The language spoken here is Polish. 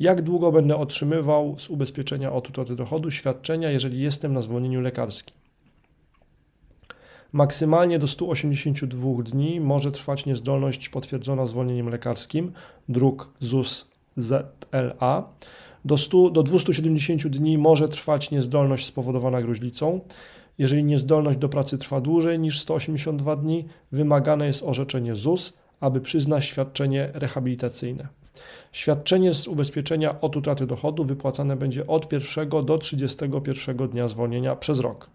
Jak długo będę otrzymywał z ubezpieczenia od utraty dochodu świadczenia, jeżeli jestem na zwolnieniu lekarskim? Maksymalnie do 182 dni może trwać niezdolność potwierdzona zwolnieniem lekarskim, druk ZUS ZLA. Do, 100, do 270 dni może trwać niezdolność spowodowana gruźlicą. Jeżeli niezdolność do pracy trwa dłużej niż 182 dni, wymagane jest orzeczenie ZUS, aby przyznać świadczenie rehabilitacyjne. Świadczenie z ubezpieczenia od utraty dochodu wypłacane będzie od 1 do 31 dnia zwolnienia przez rok.